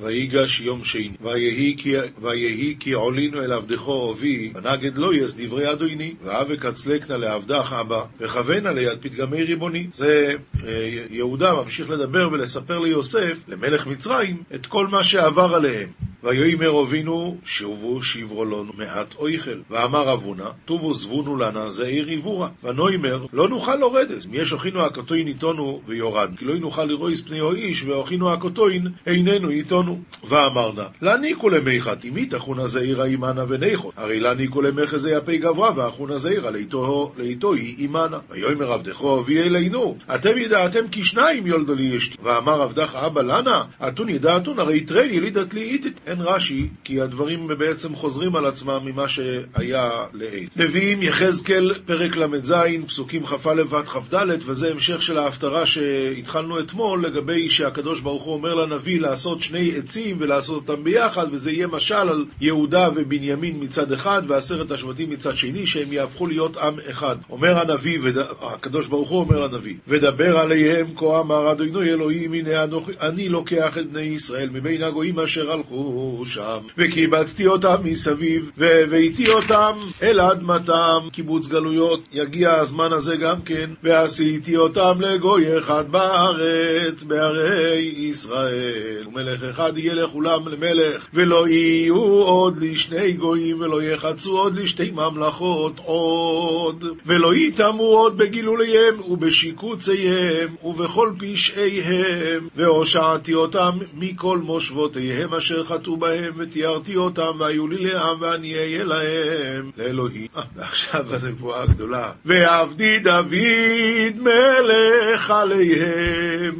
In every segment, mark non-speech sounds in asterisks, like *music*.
ויגש יום שני, ויהי כי, ויהי כי עולינו אל עבדכו אבי, ונגד לא יס דברי אדוני, ואבק הצלקנה לעבדך אבא, וכוונה ליד פתגמי ריבוני. זה אה, יהודה ממשיך לדבר ולספר ליוסף, למלך מצרים, את כל מה שעבר עליהם. ויאמר אבינו, שובו שברו לנו מעט אויכל. ואמר אבונה, טובו זבונו לנה זעיר עיבורה. ונאמר, לא נוכל לורדס, מי יש אוכינו הקטוין איתנו ויורד. כי לא נוכל לרויס פניו איש, ואוכינו הקטוין איננו איתנו. ואמרנה, להניקו למיכה תימית אחונה זעירה עמנה וניכו. הרי להניקו למחזה יפי גברה, ואחונה זעירה לאיתו היא עמנה. ויאמר עבדכו אבי אלינו, אתם ידעתם כי שניים יולדו לי אשתי. ואמר עבדך אבא לנה, אתון ידעתון, הרי יתרן ילידת לי איתית. אין רש"י, כי הדברים בעצם חוזרים על עצמם ממה שהיה לעיל. נביאים יחזקאל, פרק ל"ז, פסוקים כ"א ועד כ"ד, וזה המשך של ההפטרה שהתחלנו אתמול, לגבי שהקדוש ברוך הוא אומר לנביא לעשות שני עצים ולעשות אותם ביחד, וזה יהיה משל על יהודה ובנימין מצד אחד, ועשרת השבטים מצד שני, שהם יהפכו להיות עם אחד. אומר הנביא, וד... הקדוש ברוך הוא אומר לנביא, ודבר עליהם כה אמר אדוני אלוהים, הנה אני לוקח את בני ישראל מבין הגויים אשר הלכו שם, וקיבצתי אותם מסביב, והבאתי אותם אל אדמתם, קיבוץ גלויות, יגיע הזמן הזה גם כן, ועשיתי אותם לגוי אחד בארץ, בערי ישראל. ומלך אחד יהיה לכולם למלך, ולא יהיו עוד לשני גויים, ולא יחצו עוד לשתי ממלכות עוד, ולא יטמאו עוד בגילוליהם, ובשיקוציהם, ובכל פשעיהם, והושעתי אותם מכל מושבותיהם אשר חטאו בהם, ותיארתי אותם, והיו לי לעם, ואני אהיה להם לאלוהים. ועכשיו הנבואה הגדולה. ועבדי דוד מלך עליהם,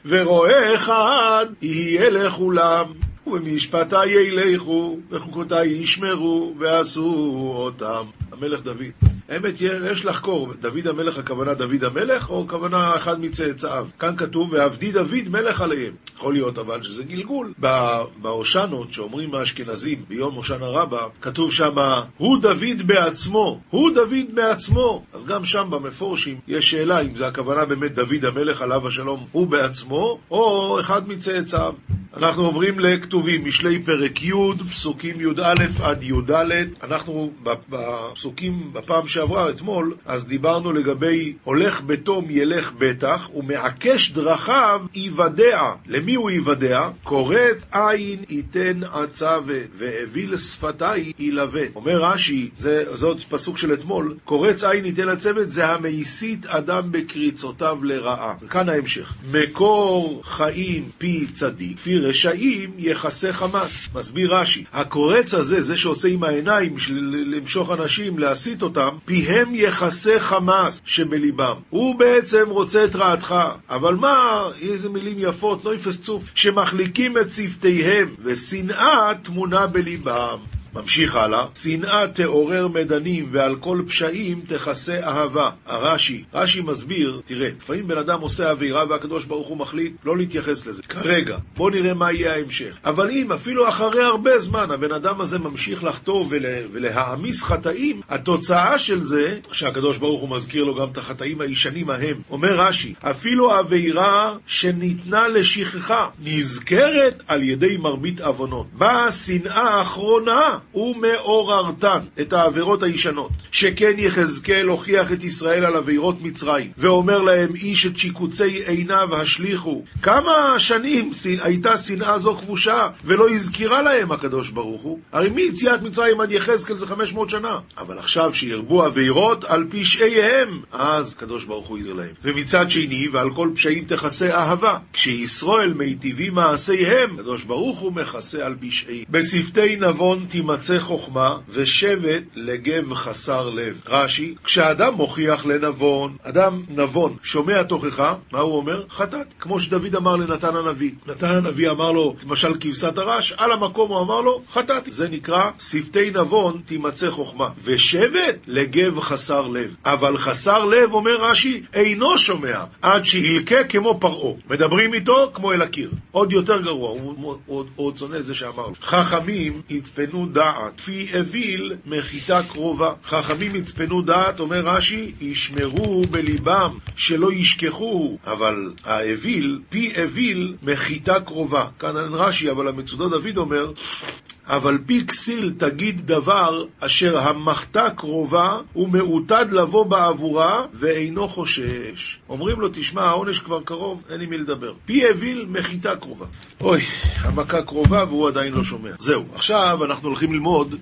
אחד יהיה לכולם. ובמשפטי ילכו, וחוקותי ישמרו, ועשו אותם. המלך דוד. האמת, יש לחקור, דוד המלך הכוונה דוד המלך, או הכוונה אחד מצאצאיו. כאן כתוב, ועבדי דוד מלך עליהם. יכול להיות אבל שזה גלגול. בהושענות, שאומרים האשכנזים ביום הושענא רבה, כתוב שמה, הוא דוד בעצמו, הוא דוד בעצמו. אז גם שם במפורשים יש שאלה אם זה הכוונה באמת דוד המלך עליו השלום הוא בעצמו, או אחד מצאצאיו. אנחנו עוברים לכתובים, משלי פרק י', פסוקים י"א עד י"ד. אנחנו בפסוקים בפעם שעברה, אתמול, אז דיברנו לגבי הולך בתום ילך בטח, ומעקש דרכיו יוודע. למי הוא יוודע? קורץ עין ייתן עצבה, ואוויל שפתי ילווה. אומר רש"י, זה, זאת פסוק של אתמול, קורץ עין ייתן עצבת זה המסית אדם בקריצותיו לרעה. כאן ההמשך. מקור חיים פי צדיק, פי רשעים יכסה חמאס. מסביר רש"י, הקורץ הזה, זה שעושה עם העיניים בשביל למשוך אנשים, להסיט אותם, פיהם יכסה חמאס שבליבם. הוא בעצם רוצה את רעתך, אבל מה, איזה מילים יפות, נויפס צוף, שמחליקים את שפתיהם, ושנאה טמונה בליבם. ממשיך הלאה, שנאה תעורר מדנים ועל כל פשעים תכסה אהבה. הרש"י, רש"י מסביר, תראה, לפעמים בן אדם עושה עבירה והקדוש ברוך הוא מחליט לא להתייחס לזה. כרגע, בוא נראה מה יהיה ההמשך. אבל אם אפילו אחרי הרבה זמן הבן אדם הזה ממשיך לחטוא ולה, ולהעמיס חטאים, התוצאה של זה, שהקדוש ברוך הוא מזכיר לו גם את החטאים הישנים ההם, אומר רש"י, אפילו עבירה שניתנה לשכחה, נזכרת על ידי מרבית עוונות. באה השנאה האחרונה ומעוררתן את העבירות הישנות. שכן יחזקאל הוכיח את ישראל על עבירות מצרים, ואומר להם איש את שיקוצי עיניו השליכו. כמה שנים הייתה שנאה זו כבושה, ולא הזכירה להם הקדוש ברוך הוא? הרי מיציאת מצרים עד יחזקאל זה 500 שנה. אבל עכשיו שירבו עבירות על פשעיהם, אז הקדוש ברוך הוא יזכיר להם. ומצד שני, ועל כל פשעים תכסה אהבה. כשישראל מיטיבים מעשיהם, הקדוש ברוך הוא מכסה על פשעי. בשפתי נבון תימצא חוכמה, ושבט לגב חסר לב. רש"י, כשאדם מוכיח לנבון, אדם נבון שומע תוכחה, מה הוא אומר? חטאת. כמו שדוד אמר לנתן הנביא. נתן הנביא אמר לו, למשל כבשת הרש, על המקום הוא אמר לו, חטאתי. זה נקרא, שפתי נבון תימצא חוכמה. ושבט לגב חסר לב. אבל חסר לב, אומר רש"י, אינו שומע, עד שילקה כמו פרעה. מדברים איתו כמו אל הקיר. עוד יותר גרוע, הוא עוד שונא את זה שאמר לו. חכמים יצפנו דעת דעת, פי אוויל מחיתה קרובה. חכמים יצפנו דעת, אומר רש"י, ישמרו בליבם, שלא ישכחו, אבל האוויל, פי אוויל מחיתה קרובה. כאן אין רש"י, אבל המצודות דוד אומר, אבל פי כסיל תגיד דבר אשר המחתה קרובה ומעותד לבוא בעבורה ואינו חושש. אומרים לו, תשמע, העונש כבר קרוב, אין עם מי לדבר. פי אוויל מחיתה קרובה. אוי, המכה קרובה והוא עדיין לא שומע. זהו, עכשיו אנחנו הולכים ללמוד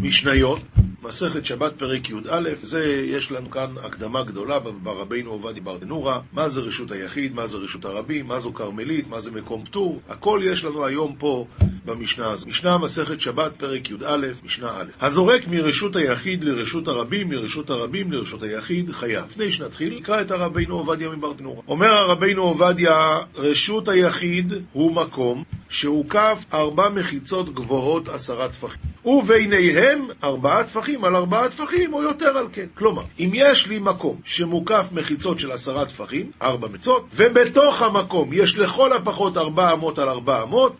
משניות. מסכת שבת פרק י"א, זה יש לנו כאן הקדמה גדולה ברבינו עובדיה ברדנורה, מה זה רשות היחיד, מה זה רשות הרבים, מה זו כרמלית, מה זה מקום פטור, הכל יש לנו היום פה במשנה הזו. משנה מסכת שבת פרק י"א, משנה א'. הזורק מרשות היחיד לרשות הרבים, מרשות הרבים לרשות היחיד, חייב. לפני שנתחיל, נקרא את הרבינו עובדיה מברדנורה. אומר הרבינו עובדיה, רשות היחיד הוא מקום שהוקף ארבע מחיצות גבוהות עשרה טפחים. וביניהם ארבעה טפחים על ארבעה טפחים או יותר על כן. כלומר, אם יש לי מקום שמוקף מחיצות של עשרה טפחים, ארבע מצות, ובתוך המקום יש לכל הפחות ארבע אמות על ארבע אמות,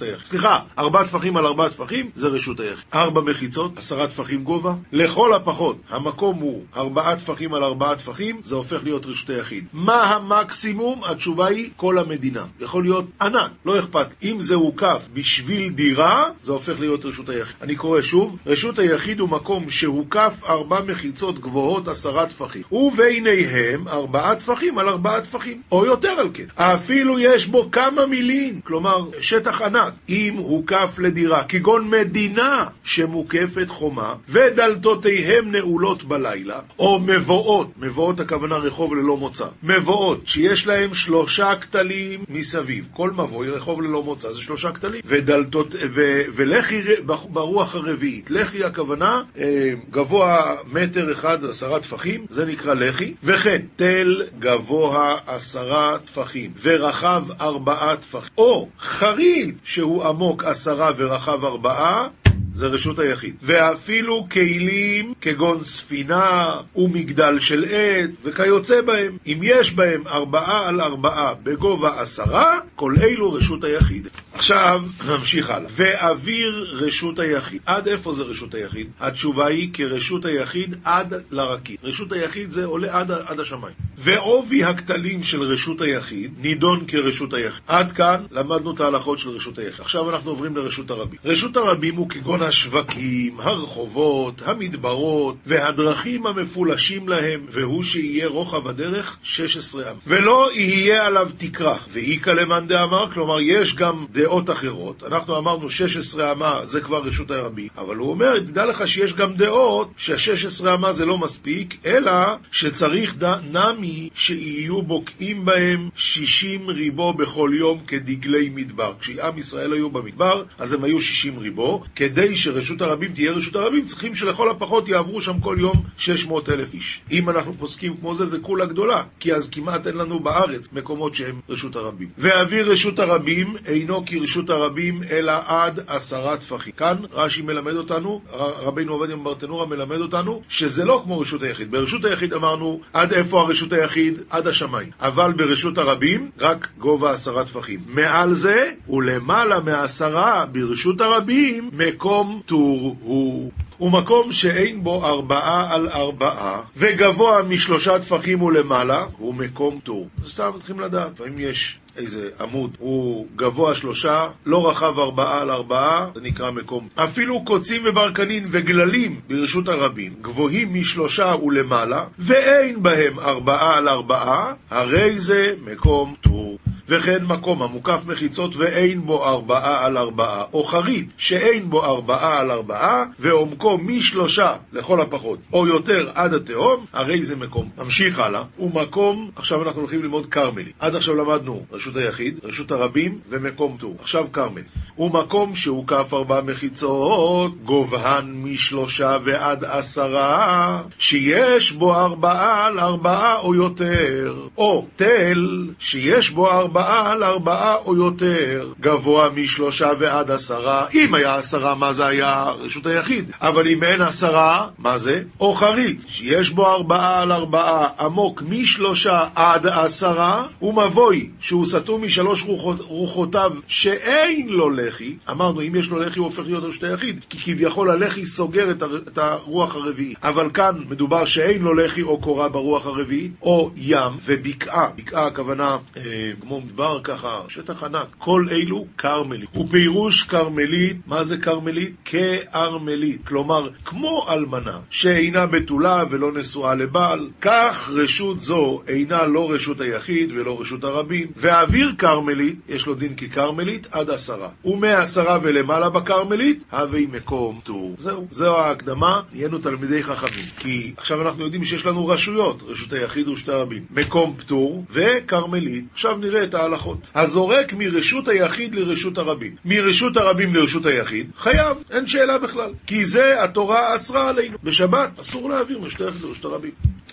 היחיד. סליחה, ארבע טפחים על ארבע טפחים זה רשות היחיד. ארבע מחיצות, עשרה טפחים גובה, לכל הפחות המקום הוא ארבעה טפחים על ארבעה טפחים, זה הופך להיות רשות היחיד. מה המקסימום? התשובה היא כל המדינה. יכול להיות ענן, לא אכפת. אם זה הוקף בשביל דירה, זה הופך להיות רשות היחיד. אני קורא שוב, רשות היחיד הוא מקום שהוקף ארבע מחיצות גבוהות עשרה טפחים, וביניהם ארבעה טפחים על ארבעה טפחים, או יותר על כן. אפילו יש בו כמה מילים, כלומר שטח ענק. אם הוקף לדירה, כגון מדינה שמוקפת חומה, ודלתותיהם נעולות בלילה, או מבואות, מבואות הכוונה רחוב ללא מוצא, מבואות שיש להם שלושה כתלים מסביב, כל מבוא היא רחוב ללא מוצא, זה שלושה כתלים, ודלתות, ו, ולחי ברוח הרביעית, לחי הכוונה אה, גבוה מטר אחד עשרה טפחים, זה נקרא לחי, וכן תל גבוה עשרה טפחים, ורחב ארבעה טפחים, או חריט שהוא עמוק עשרה ורחב ארבעה, זה רשות היחיד. ואפילו כלים כגון ספינה ומגדל של עט וכיוצא בהם. אם יש בהם ארבעה על ארבעה בגובה עשרה, כל אלו רשות היחיד. עכשיו נמשיך הלאה. ואוויר רשות היחיד. עד איפה זה רשות היחיד? התשובה היא כרשות היחיד עד לרקיד. רשות היחיד זה עולה עד, עד השמיים. ועובי הכתלים של רשות היחיד נידון כרשות היחיד. עד כאן למדנו את ההלכות של רשות היחיד. עכשיו אנחנו עוברים לרשות הרבים. רשות הרבים הוא כגון השווקים, הרחובות, המדברות והדרכים המפולשים להם, והוא שיהיה רוחב הדרך 16 עם. ולא יהיה עליו תקרה. ואי כלמאן דאמר, כלומר יש גם דעות אחרות. אנחנו אמרנו 16 אמה זה כבר רשות הרבים, אבל הוא אומר, תדע לך שיש גם דעות שה-16 אמה זה לא מספיק, אלא שצריך נמי שיהיו בוקעים בהם 60 ריבו בכל יום כדגלי מדבר. כשעם ישראל היו במדבר, אז הם היו 60 ריבו, כדי שרשות הרבים תהיה רשות הרבים, צריכים שלכל הפחות יעברו שם כל יום 600 אלף איש. אם אנחנו פוסקים כמו זה, זה כולה גדולה, כי אז כמעט אין לנו בארץ מקומות שהם רשות הרבים. ואוויר רשות הרבים אינו כרשות הרבים, אלא עד עשרה טפחים. כאן רש"י מלמד אותנו, רבינו עובדיה מברטנורה מלמד אותנו, שזה לא כמו רשות היחיד. ברשות היחיד אמרנו, עד איפה הרשות היחיד? עד השמיים. אבל ברשות הרבים, רק גובה עשרה טפחים. מעל זה, ולמעלה מעשרה, ברשות הרבים, מקום טור הוא. הוא מקום שאין בו ארבעה על ארבעה, וגבוה משלושה טפחים ולמעלה, הוא מקום טור. סתם צריכים לדעת, לפעמים יש איזה עמוד, הוא גבוה שלושה, לא רחב ארבעה על ארבעה, זה נקרא מקום. אפילו קוצים וברקנין וגללים ברשות הרבים, גבוהים משלושה ולמעלה, ואין בהם ארבעה על ארבעה, הרי זה מקום טור. וכן מקום המוקף מחיצות ואין בו ארבעה על ארבעה, או חריט שאין בו ארבעה על ארבעה, ועומקו משלושה לכל הפחות, או יותר עד התהום, הרי זה מקום. נמשיך הלאה, ומקום, עכשיו אנחנו הולכים ללמוד כרמלי. עד עכשיו למדנו רשות היחיד, רשות הרבים ומקום טור. עכשיו כרמל. ומקום שהוקף ארבע מחיצות, גובהן משלושה ועד עשרה, שיש בו ארבעה על ארבעה או יותר, או תל שיש בו ארבעה על ארבעה או יותר, גבוה משלושה ועד עשרה. אם היה עשרה, מה זה היה? רשות היחיד. אבל אם אין עשרה, מה זה? או חריץ, שיש בו ארבעה על ארבעה, עמוק משלושה עד עשרה, ומבוי, שהוא סתום משלוש רוחות, רוחותיו שאין לו לחי, אמרנו אם יש לו לחי הוא הופך להיות רשות היחיד, כי כביכול הלחי סוגר את, הר... את הרוח הרביעית. אבל כאן מדובר שאין לו לחי או קורה ברוח הרביעית, או ים ובקעה. בקעה הכוונה אה, כמו מדבר ככה, שטח ענק. כל אלו כרמלית. ופירוש כרמלית, מה זה כרמלית? כארמלית. כלומר, כמו אלמנה, שאינה בתולה ולא נשואה לבעל, כך רשות זו אינה לא רשות היחיד ולא רשות הרבים. והאוויר כרמלית, יש לו דין ככרמלית עד עשרה. ומעשרה ולמעלה בכרמלית, הווי מקום טור. זהו, זו ההקדמה, נהיינו תלמידי חכמים. כי עכשיו אנחנו יודעים שיש לנו רשויות, רשות היחיד ורשות הרבים. מקום פטור וכרמלית. עכשיו נראה את ההלכות. הזורק מרשות היחיד לרשות הרבים. מרשות הרבים לרשות היחיד, חייב, אין שאלה בכלל. כי זה התורה אסרה עלינו. בשבת אסור להעביר מרשות היחיד לרשות הרבים.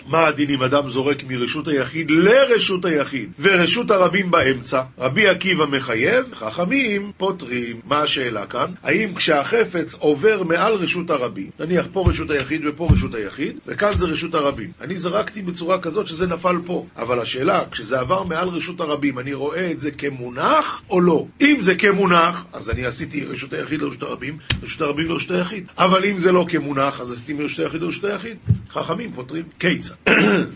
מה הדין אם אדם זורק מרשות היחיד לרשות היחיד ורשות הרבים באמצע? רבי עקיבא מחייב, חכמים פותרים. מה השאלה כאן? האם כשהחפץ עובר מעל רשות הרבים, נניח פה רשות היחיד ופה רשות היחיד, וכאן זה רשות הרבים. אני זרקתי בצורה כזאת שזה נפל פה, אבל השאלה, כשזה עבר מעל רשות הרבים, אני רואה את זה כמונח או לא? אם זה כמונח, אז אני עשיתי רשות היחיד לרשות הרבים, רשות הרבים לרשות היחיד. אבל אם זה לא כמונח, אז עשיתי מרשות היחיד לרשות היחיד. חכמים פותרים. קיצה.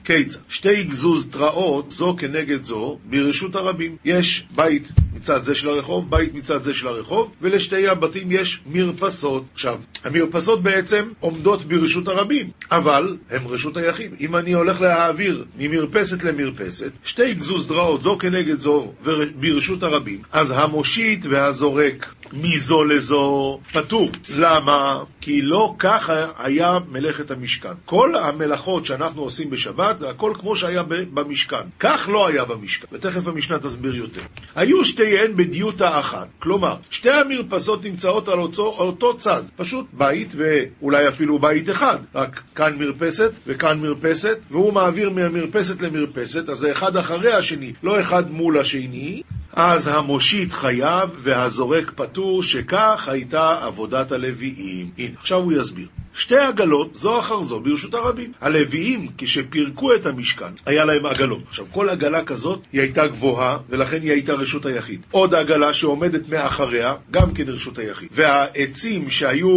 קיצה. *coughs* שתי גזוז תראות, זו כנגד זו, ברשות הרבים. יש בית מצד זה של הרחוב, בית מצד זה של הרחוב, ולשתי הבתים יש מרפסות. עכשיו, המרפסות בעצם עומדות ברשות הרבים, אבל הם רשות היחיד. אם אני הולך להעביר ממרפסת למרפסת, שתי גזוז דרעות, זו כנגד זו, ברשות הרבים, אז המושיט והזורק מזו לזו פטור. למה? כי לא ככה היה מלאכת המשכן. כל המלאכות שאנחנו עושים בשבת, זה הכל כמו שהיה במשכן. כך לא היה במשכן, ותכף המשנה תסביר יותר. היו שתיהן בדיוטה אחת, כלומר, שתי המרפסות נמצאות על אותו, על אותו צד, פשוט בית ואולי אפילו בית אחד, רק כאן מרפסת וכאן מרפסת, והוא מעביר מהמרפסת למרפסת, אז זה אחד אחרי השני, לא אחד מול השני, אז המושיט חייב והזורק פטור, שכך הייתה עבודת הלוויים. הנה, עכשיו הוא יסביר. שתי עגלות, זו אחר זו, ברשות הרבים. הלוויים, כשפירקו את המשכן, היה להם עגלות. עכשיו, כל עגלה כזאת, היא הייתה גבוהה, ולכן היא הייתה רשות היחיד. עוד עגלה שעומדת מאחריה, גם כן רשות היחיד. והעצים שהיו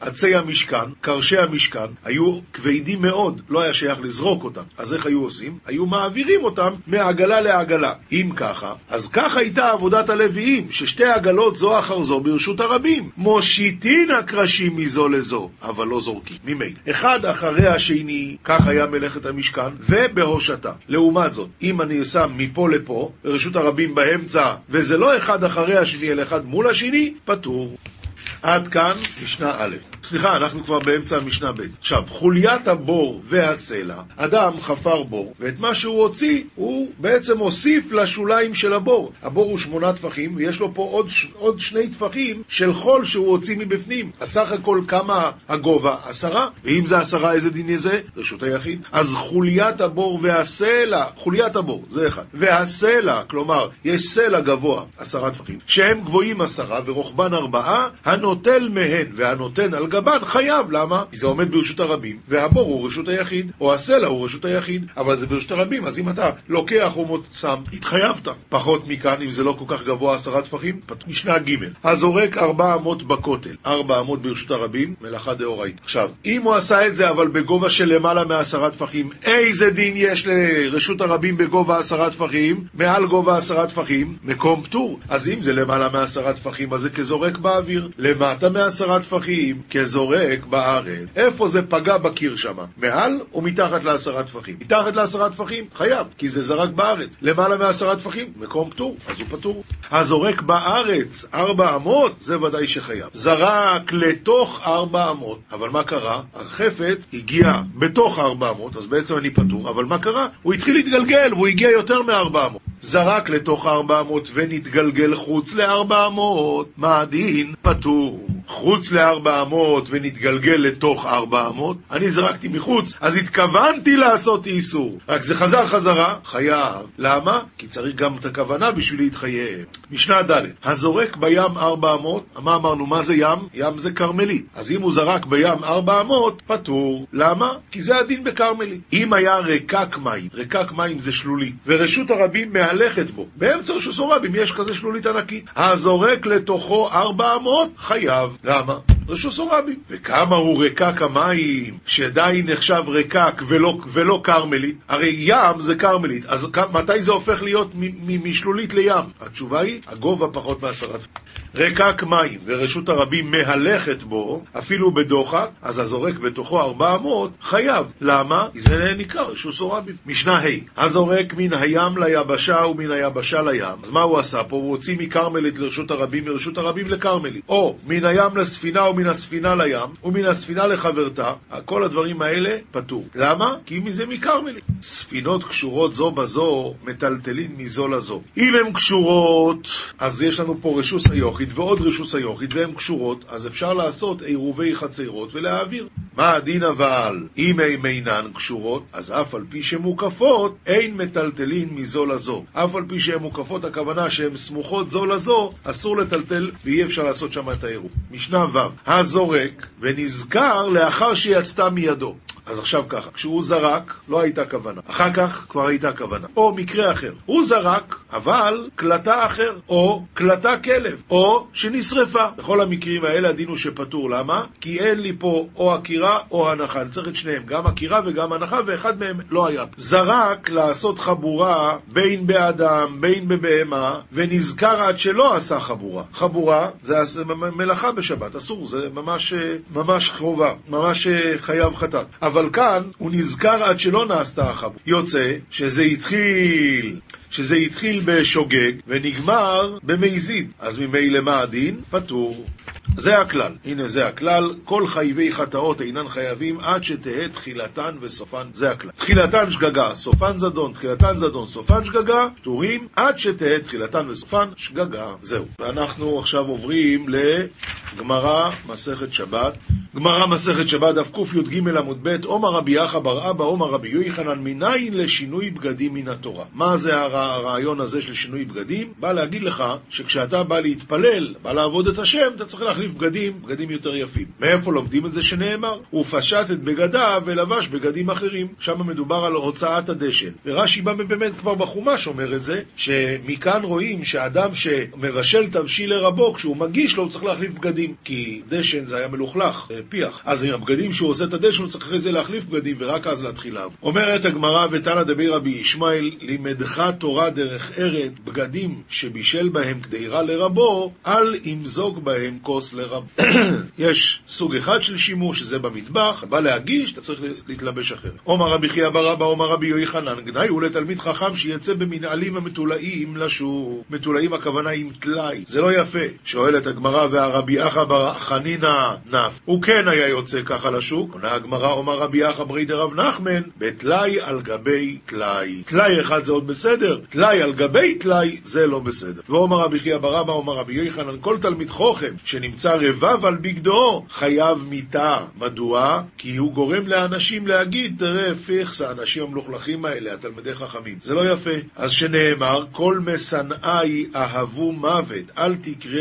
עצי המשכן, קרשי המשכן, היו כבדים מאוד, לא היה שייך לזרוק אותם. אז איך היו עושים? היו מעבירים אותם מעגלה לעגלה. אם ככה, אז ככה הייתה עבודת הלוויים, ששתי עגלות זו אחר זו ברשות הרבים. מושיטין הקרשים מזו לזו, אבל לא זורקים, ממילא. אחד אחרי השני, כך היה מלאכת המשכן, ובהושטה. לעומת זאת, אם אני שם מפה לפה, רשות הרבים באמצע, וזה לא אחד אחרי השני, אלא אחד מול השני, פטור. עד כאן משנה א'. סליחה, אנחנו כבר באמצע המשנה ב'. עכשיו, חוליית הבור והסלע, אדם חפר בור, ואת מה שהוא הוציא, הוא בעצם הוסיף לשוליים של הבור. הבור הוא שמונה טפחים, ויש לו פה עוד, עוד שני טפחים של חול שהוא הוציא מבפנים. הסך הכל כמה הגובה? עשרה. ואם זה עשרה, איזה דין זה? רשות היחיד. אז חוליית הבור והסלע, חוליית הבור, זה אחד. והסלע, כלומר, יש סלע גבוה, עשרה טפחים, שהם גבוהים עשרה ורוחבן ארבעה, הנוטל מהן והנותן על גבן חייב, למה? כי זה עומד ברשות הרבים, והבור הוא רשות היחיד, או הסלע הוא רשות היחיד, אבל זה ברשות הרבים, אז אם אתה לוקח שם, התחייבת. פחות מכאן, אם זה לא כל כך גבוה עשרה טפחים, משנה ג' הזורק ארבע אמות בכותל, ארבע אמות ברשות הרבים, מלאכה דאורייתא. עכשיו, אם הוא עשה את זה אבל בגובה של למעלה מעשרה טפחים, איזה דין יש לרשות הרבים בגובה עשרה טפחים? מעל גובה עשרה טפחים, מקום פטור. אז אם זה למעלה מעשרה טפחים, אז זה כזורק באוויר. למטה מעשרה טפחים, כזורק בארץ. איפה זה פגע בקיר שמה? מעל או מתחת לעשרה טפחים? מתחת לעשרה טפחים? חייב, כי זה זרק בארץ. למעלה מעשרה טפחים? מקום פטור, אז הוא פטור. הזורק בארץ ארבע אמות? זה ודאי שחייב. זרק לתוך ארבע אמות, אבל מה קרה? החפץ הגיע בתוך ארבע אמות, אז בעצם אני פטור, אבל מה קרה? הוא התחיל להתגלגל והוא הגיע יותר מארבע אמות. זרק לתוך ארבע אמות ונתגלגל חוץ לארבע אמות, מה הדין? פטור. חוץ ל-400 ונתגלגל לתוך 400, אני זרקתי מחוץ, אז התכוונתי לעשות איסור. רק זה חזר חזרה, חייב. למה? כי צריך גם את הכוונה בשביל להתחייב. משנה ד' הזורק בים 400, מה אמרנו, מה זה ים? ים זה כרמלית. אז אם הוא זרק בים 400, פטור. למה? כי זה הדין בכרמלית. אם היה רקק מים, רקק מים זה שלולית, ורשות הרבים מהלכת בו, באמצע רשות הרבים יש כזה שלולית ענקית, הזורק לתוכו 400, חייב. למה? רשוס רבים. וכמה הוא רקק המים, שעדיין נחשב רקק ולא, ולא כרמלית? הרי ים זה כרמלית, אז מתי זה הופך להיות משלולית לים? התשובה היא, הגובה פחות מעשרת. רקק מים ורשות הרבים מהלכת בו, אפילו בדוחק, אז הזורק בתוכו 400 חייב. למה? זה נקרא רשוס רבים. משנה ה' הזורק מן הים ליבשה ומן היבשה לים. אז מה הוא עשה פה? הוא הוציא מכרמלית לרשות הרבים, מרשות הרבים לכרמלית. או מן הים לספינה מן הספינה לים, ומן הספינה לחברתה, כל הדברים האלה פטור. למה? כי מזה מכרמלית. ספינות קשורות זו בזו, מטלטלין מזו לזו. אם הן קשורות, אז יש לנו פה רשוס היוכית ועוד רשוס היוכית, והן קשורות, אז אפשר לעשות עירובי חצרות ולהעביר. מה הדין אבל? אם הן אינן קשורות, אז אף על פי שמוקפות, אין מטלטלין מזו לזו. אף על פי שהן מוקפות, הכוונה שהן סמוכות זו לזו, אסור לטלטל ואי אפשר לעשות שם את העירוב. משנה ו' הזורק ונזכר לאחר שיצתה מידו. אז עכשיו ככה, כשהוא זרק, לא הייתה כוונה. אחר כך כבר הייתה כוונה. או מקרה אחר. הוא זרק, אבל קלטה אחר. או קלטה כלב. או שנשרפה. בכל המקרים האלה הדין הוא שפטור. למה? כי אין לי פה או עקירה או הנחה. אני צריך את שניהם, גם עקירה וגם הנחה, ואחד מהם לא היה. זרק לעשות חבורה בין באדם, בין בבהמה, ונזכר עד שלא עשה חבורה. חבורה זה מלאכה בשבת, אסור, זה ממש, ממש חובה, ממש חייב חטאת. אבל כאן הוא נזכר עד שלא נעשתה החבורה. יוצא שזה התחיל שזה התחיל בשוגג ונגמר במזיד. אז ממילא מה הדין? פטור. זה הכלל. הנה זה הכלל. כל חייבי חטאות אינן חייבים עד שתהא תחילתן וסופן. זה הכלל. תחילתן שגגה, סופן זדון, תחילתן זדון, סופן שגגה, פטורים עד שתהא תחילתן וסופן שגגה. זהו. ואנחנו עכשיו עוברים לגמרא, מסכת שבת. גמרא מסכת שבת, דף קי"ג עמוד ב', עומר רבי יחא בר אבא, עומר רבי יוחנן, מניין לשינוי בגדים מן התורה. מה זה הרעיון הזה של שינוי בגדים? בא להגיד לך שכשאתה בא להתפלל, בא לעבוד את השם, אתה צריך להחליף בגדים, בגדים יותר יפים. מאיפה לומדים את זה שנאמר? הוא פשט את בגדיו ולבש בגדים אחרים. שם מדובר על הוצאת הדשן. ורש"י בא באמת כבר בחומש אומר את זה, שמכאן רואים שאדם שמבשל תבשיל לרבו, כשהוא מגיש לו הוא צריך להחליף בגדים. כי דשן זה היה מלוכלך, פיח. אז עם הבגדים שהוא עושה את הדשן, הוא צריך אחרי זה להחליף בגדים, ורק אז להתחיל לעבוד. אומרת הגמרא, ותנא דבי רבי ישמעאל, לימדך תורה דרך ארץ, בגדים שבישל בהם קדירה לרבו, אל ימזוג בהם כוס לרבו. *coughs* יש סוג אחד של שימוש, שזה במטבח, בא להגיש, אתה צריך להתלבש אחרת. עומר רבי חייא בר אבא, עומר רבי יוחנן, גנאי הוא לתלמיד חכם שיצא במנהלים המתולאים לשוק. מתולאים הכוונה עם טלאי. זה לא יפה. שואלת הגמרא והרבי אחא בר חנינא נף. הוא כן היה יוצא ככה לשוק. עונה הגמרא, עומר רבי אחא ברי דרב נחמן, בטלאי על גבי טלאי. טלאי אחד זה עוד בסדר, טלאי על גבי טלאי זה לא בסדר. ועומר רבי חייא בר אבא, עומר רבי יוחנן, כל תלמיד חוכם שנמצא רבב על בגדו, חייב מיתה. מדוע? כי הוא גורם לאנשים להגיד, תראה, פיכס, האנשים המלוכלכים האלה, התלמידי חכמים. זה לא יפה. אז שנאמר, כל משנאי אהבו מוות, אל תקרא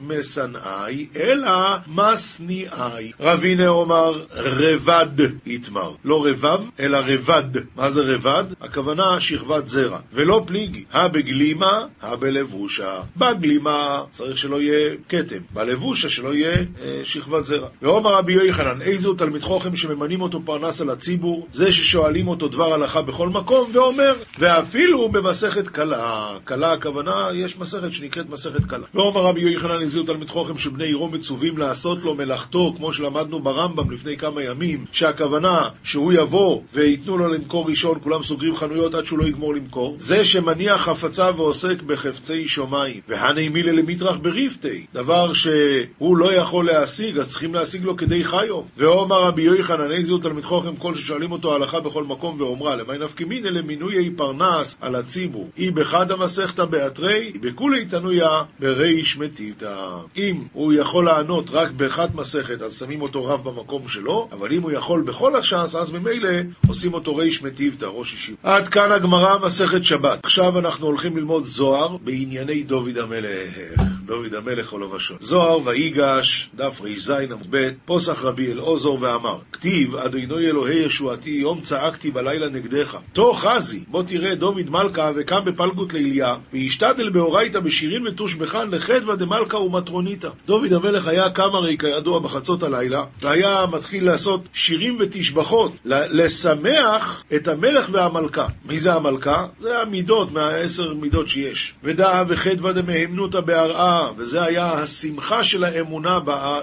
משנאי, אלא משניאי. רבינה אומר, רבד יתמר. לא רבב, אלא רבד. מה זה רבד? הכוונה שכבת זרע. ולא פליגי. הבגלימה, הבלבושה. בגלימה צריך שלא יהיה כתם. בלבושה שלא יהיה אה, שכבת זרע. ואומר רבי יוחנן, איזו תלמיד חוכם שממנים אותו פרנס על הציבור, זה ששואלים אותו דבר הלכה בכל מקום, ואומר, ואפילו במסכת קלה. קלה הכוונה, יש מסכת שנקראת מסכת קלה. ואומר רבי יוחנן, איזו תלמיד חוכם שבני עירו מצווים לעשות לו מלאכתו, כמו שלמדנו ברמב"ם לפני כמה ימים, שהכוונה שהוא יבוא וייתנו לו למכור ראשון, כולם סוגרים חנויות עד שהוא לא יגמור למכור. זה שמניח חפצה ועוסק בחפצי שמיים. והני מילה למטרח בריפתי, דבר שהוא לא יכול להשיג, אז צריכים להשיג לו כדי חיו. ואומר רבי יוחנן, אין זו תלמיד חוכם כל ששואלים אותו הלכה בכל מקום ואומרה, למי נפקא מינא למינויי פרנס על הציבור. אי בחד המסכתא באתרי, בכולי תנויה בריש מטיתא. אם הוא יכול לענות רק באחת מסכת, אז שמים אותו רב במקום שלו, אבל אם הוא יכול בכל הש"ס, אז ממילא עושים אותו ריש מטיבתא, ראש ישיבה. עד כאן הגמרא, מסכת שבת. עכשיו אנחנו הולכים ללמוד זוהר בענייני דוד המלך. דוד המלך עולו ושון. זוהר ויגש, דף רז עמוד ב', פוסח רבי אלעזר ואמר, כתיב, אדוני אלוהי ישועתי, יום צעקתי בלילה נגדך. תוך חזי, בוא תראה דוד מלכה וקם בפלגות ליליה, וישתדל באורייתא בשירין ותושבחן לחדווה דמלכה ומטרוניתא. דוד המלך היה קם הרי כידוע בחצות הלילה, והיה מתחיל לעשות שירים ותשבחות, לשמח את המלך והמלכה. מי זה המלכה? זה המידות, מהעשר מידות שיש. ודא וחדווה דמהמנותא בהרעה, וזה היה השמחה של האמונה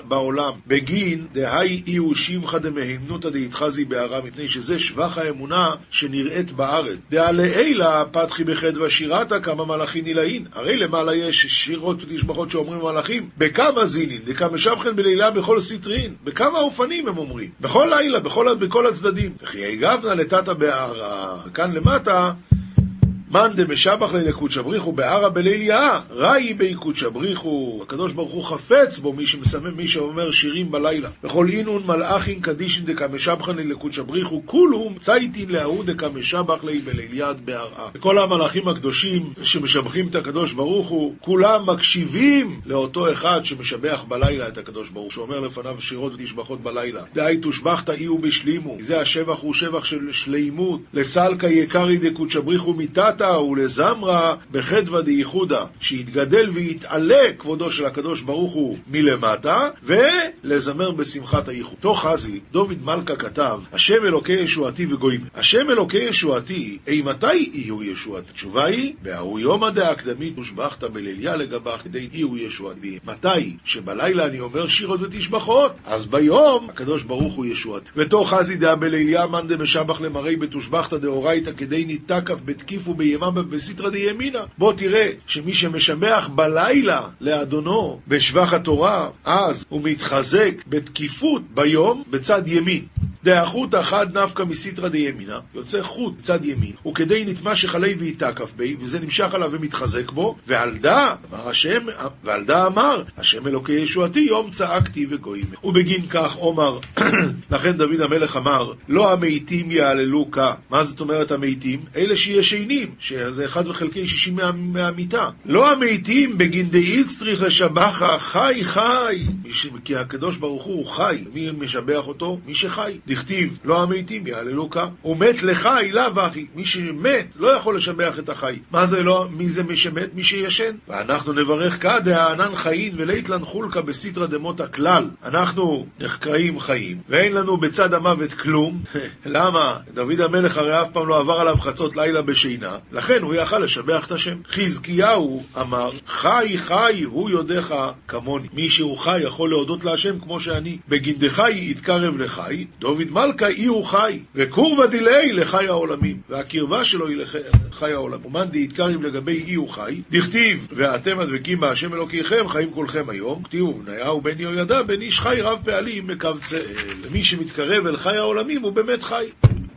בעולם. בגין דהי אי שבחא דמהמנותא דאיתחזי בהרעה, מפני שזה שבח האמונה שנראית בארץ. דעלעילה פתחי בחדווה שירתא כמה מלאכין נילאין. הרי למעלה יש שירות ותשבחות שאומרים מלאכים. בכמה זינין, דכמה שבחן בלילה בכל סטרין. בכמה אופנים הם אומרים. בכל לילה, בכל, בכל הצדדים. וכי הגבנה לטאטא בהרעה. כאן למטה מאן דמשבח ליקודשא בריחו בערא בליליה, ראי ביקודשא בריחו. הקדוש ברוך הוא חפץ בו, מי שמסמם, מי שאומר שירים בלילה. וכל אינון מלאכין קדישין דקמשבחן ליקודשא בריחו, כולום צייתין להוא דקמשבח לי בליליית בעראה. וכל המלאכים הקדושים שמשבחים את הקדוש ברוך הוא, כולם מקשיבים לאותו אחד שמשבח בלילה את הקדוש ברוך הוא, שאומר לפניו שירות ותשבחות בלילה. דהי תושבחת אי ובשלימו. זה השבח הוא שבח של שלימות. לסלקא יקרי דקודשא בריחו מיתתא לזמתא ולזמרה בחדווה דייחודה, שיתגדל ויתעלה כבודו של הקדוש ברוך הוא מלמטה, ולזמר בשמחת הייחוד. תוך חזי, דוד מלכה כתב, השם אלוקי ישועתי וגויים. השם אלוקי ישועתי, אימתי יהיו ישועתי? התשובה היא, בהוא יומא דאקדמית הושבחת בליליה לגבך כדי יהיו ישועתי. מתי? שבלילה אני אומר שירות ותשבחות, אז ביום הקדוש ברוך הוא ישועתי. ותוך חזי דאה בליליה מאן דמשבח למראי בתושבחתא דאורייתא כדי ניתקף בתקיפו בי ימם בסיטרא דימינא. בוא תראה שמי שמשבח בלילה לאדונו בשבח התורה, אז הוא מתחזק בתקיפות ביום בצד ימין. דאחותא חד נפקא מסיטרא דימינא, יוצא חוט בצד ימין, וכדי נטמע שחלי ויתקף בי, וזה נמשך עליו ומתחזק בו, ועל דא, אמר השם, ועל דא אמר, השם אלוקי ישועתי, יום צעקתי וגויים. ובגין כך אומר, *clears throat* לכן דוד המלך אמר, לא המתים יעללו כה. מה זאת אומרת המתים? אלה שישנים, שזה אחד וחלקי שישים מה, מהמיטה. לא המתים בגין דאיקס צריך לשבחה, חי חי. כי הקדוש ברוך הוא חי, מי משבח אותו? מי שחי. דכתיב, לא המתים יעללו. הוא מת לחי, לאו אחי. מי שמת לא יכול לשבח את החי. מה זה לא, מי זה מי שמת? מי שישן. ואנחנו נברך כה דהענן חיים וליתלן חולקה בסיטרא דמותא כלל. אנחנו נחקרים חיים, ואין לנו בצד המוות כלום. *laughs* למה? דוד המלך הרי אף פעם לא עבר עליו חצות לילה בשינה, לכן הוא יכל לשבח את השם. חזקיהו אמר, חי חי הוא יודעך כמוני. מי שהוא חי יכול להודות להשם כמו שאני. בגינדך יתקרב לחי, דוד מלכה אי הוא חי, וקורבא דילי לחי העולמים. והקרבה שלו היא לחי העולם. ומאן דהתקרב לגבי אי הוא חי, דכתיב, ואתם הדבקים בהשם אלוקיכם חיים כולכם היום, כתיבו בניהו בן יהוידע בן איש חי רב פעלים מקבצאל. ומי שמתקרב אל חי העולמים הוא באמת חי.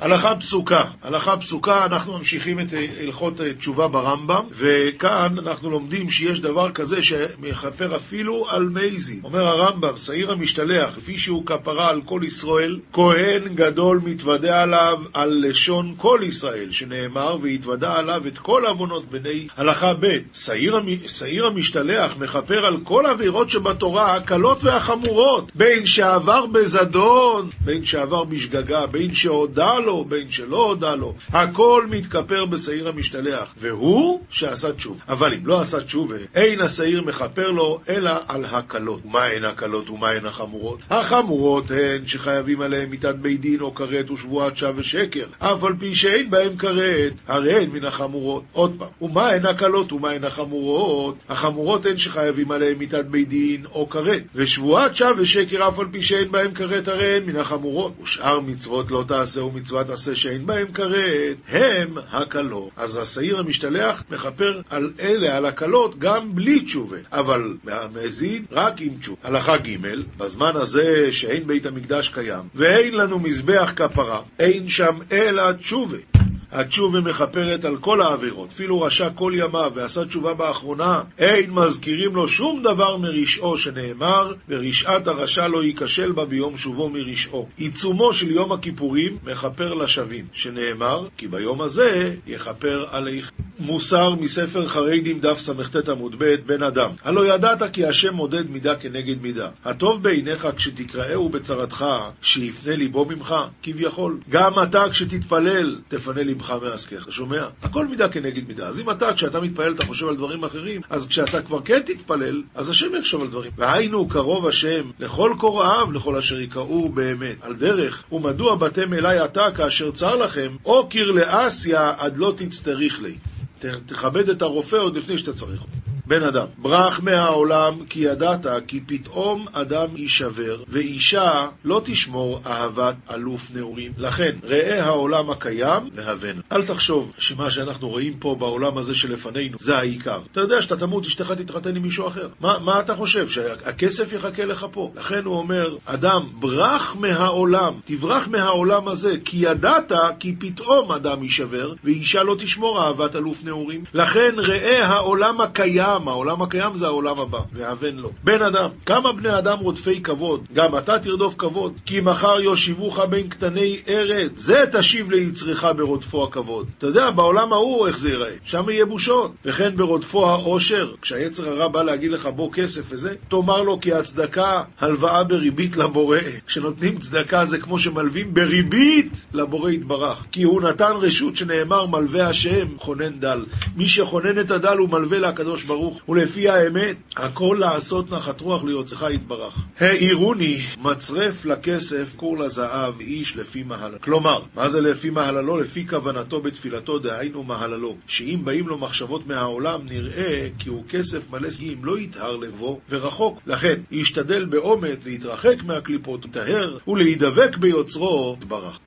הלכה פסוקה, הלכה פסוקה, אנחנו ממשיכים את הלכות תשובה ברמב"ם, וכאן אנחנו לומדים שיש דבר כזה שמכפר אפילו על מייזי. אומר הרמב"ם, שעיר המשתלח, לפי שהוא כפרה על כל ישראל, כהן גדול מתוודה עליו על לשון כל ישראל, שנאמר, והתוודה עליו את כל עוונות בני הלכה ב', שעיר, שעיר המשתלח מכפר על כל עבירות שבתורה, הקלות והחמורות, בין שעבר בזדון, בין שעבר בשגגה, בין שהודה לו, בין שלא הודה לו, הכל מתכפר בשעיר המשתלח, והוא שעשה תשוב. אבל אם לא עשה תשובה, אין השעיר מכפר לו, אלא על הקלות. ומה הן הקלות ומה הן החמורות? החמורות הן שחייבים עליהן מיתת בית דין או כרת ושבועת שווא ושקר, אף על פי שאין בהם כרת, הרי הן מן החמורות. עוד פעם, ומה הן הקלות ומה הן החמורות? החמורות הן שחייבים עליהן מיתת בית דין או כרת, ושבועת שווא ושקר אף על פי שאין בהם כרת, הרי הן מן החמורות. ושאר מצוות לא תעשה ומצוות עשה שאין בהם כרת, הם הקלות. אז השעיר המשתלח מכפר על אלה, על הקלות, גם בלי תשובה, אבל מזיד רק עם תשובה. הלכה ג' בזמן הזה שאין בית המקדש קיים, ואין לנו מזבח כפרה, אין שם אלא תשובה. התשובה מכפרת על כל העבירות. אפילו רשע כל ימיו ועשה תשובה באחרונה, אין מזכירים לו שום דבר מרשעו שנאמר, ורשעת הרשע לא ייכשל בה ביום שובו מרשעו. עיצומו של יום הכיפורים מכפר לשבים, שנאמר, כי ביום הזה יכפר עליך. מוסר מספר חרדים דף סט עמוד ב בן אדם. הלא ידעת כי השם מודד מידה כנגד מידה. הטוב בעיניך כשתקראהו בצרתך, שיפנה ליבו ממך, כביכול. גם אתה כשתתפלל, תפנה ליבך מעסקך. אתה שומע? הכל מידה כנגד מידה. אז אם אתה, כשאתה מתפלל, אתה חושב על דברים אחרים, אז כשאתה כבר כן תתפלל, אז השם יחשוב על דברים. והיינו קרוב השם לכל קוראיו, לכל אשר יקראו באמת. על דרך, ומדוע באתם אליי אתה כאשר צר לכם, או קרלאסיה עד לא תצטריך לי. תכבד את הרופא עוד לפני שאתה צריך אותו. בן אדם, ברח מהעולם כי ידעת כי פתאום אדם יישבר ואישה לא תשמור אהבת אלוף נעורים. לכן, ראה העולם הקיים והבן. אל תחשוב שמה שאנחנו רואים פה בעולם הזה שלפנינו זה העיקר. אתה יודע שאתה תמות, אשתך תתחתן עם מישהו אחר. מה, מה אתה חושב? שהכסף יחכה לך פה. לכן הוא אומר, אדם, ברח מהעולם, תברח מהעולם הזה, כי ידעת כי פתאום אדם יישבר ואישה לא תשמור אהבת אלוף נעורים. לכן, ראה העולם הקיים העולם, העולם הקיים זה העולם הבא, והבן לו. בן אדם, כמה בני אדם רודפי כבוד, גם אתה תרדוף כבוד, כי מחר יושיבוך בין קטני ארץ, זה תשיב ליצרך ברודפו הכבוד. אתה יודע, בעולם ההוא איך זה ייראה, שם יהיה בושות. וכן ברודפו העושר, כשהיצר הרע בא להגיד לך בוא כסף וזה, תאמר לו כי הצדקה הלוואה בריבית לבורא. כשנותנים צדקה זה כמו שמלווים בריבית לבורא יתברך. כי הוא נתן רשות שנאמר מלווה השם חונן דל. מי שחונן את הדל הוא מלווה לקדוש ברוך ברוך, ולפי האמת, הכל לעשות נחת רוח ליוצאך יתברך. העירוני מצרף לכסף כור לזהב איש לפי מהללו. כלומר, מה זה לפי מהללו? לפי כוונתו בתפילתו, דהיינו מהללו. שאם באים לו מחשבות מהעולם, נראה כי הוא כסף מלא סגים, לא יטהר לבו ורחוק. לכן, ישתדל באומץ להתרחק מהקליפות, לטהר ולהידבק ביוצרו, יתברך.